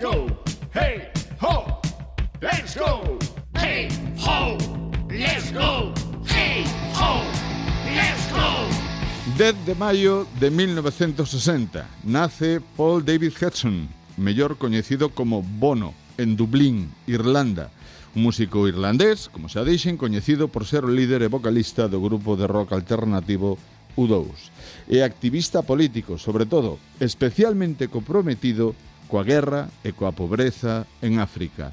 Let's go. Hey, ho. Let's go. Hey, ho. Let's go. Hey, ho. Let's go. 10 de maio de 1960 nace Paul David Hudson, mellor coñecido como Bono, en Dublín, Irlanda. Un músico irlandés, como xa dixen, coñecido por ser o líder e vocalista do grupo de rock alternativo U2. E activista político, sobre todo, especialmente comprometido coa guerra e coa pobreza en África.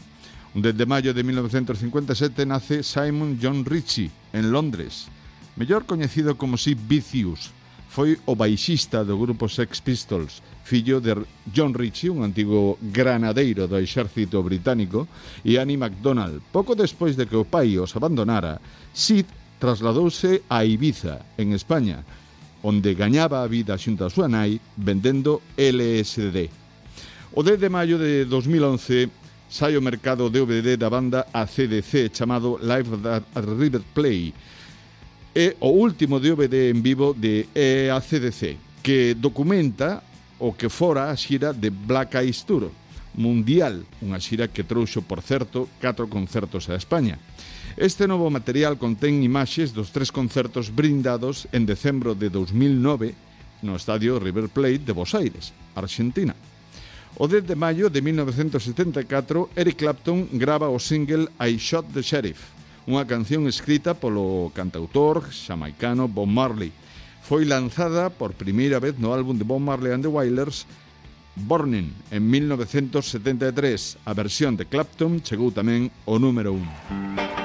Un 10 de maio de 1957 nace Simon John Ritchie en Londres, mellor coñecido como Sid Vicious. Foi o baixista do grupo Sex Pistols, fillo de John Ritchie, un antigo granadeiro do exército británico, e Annie MacDonald. Pouco despois de que o pai os abandonara, Sid trasladouse a Ibiza, en España, onde gañaba a vida xunto a súa nai vendendo LSD. O 10 de maio de 2011 sai o mercado DVD da banda ACDC chamado Live at River Play é o último DVD en vivo de ACDC que documenta o que fora a xira de Black Eyes Tour Mundial, unha xira que trouxo, por certo, catro concertos a España. Este novo material contén imaxes dos tres concertos brindados en decembro de 2009 no estadio River Plate de Bos Aires, Argentina. O 10 de maio de 1974, Eric Clapton grava o single I Shot the Sheriff, unha canción escrita polo cantautor xamaicano Bob Marley. Foi lanzada por primeira vez no álbum de Bob Marley and the Wailers Burning en 1973. A versión de Clapton chegou tamén o número 1.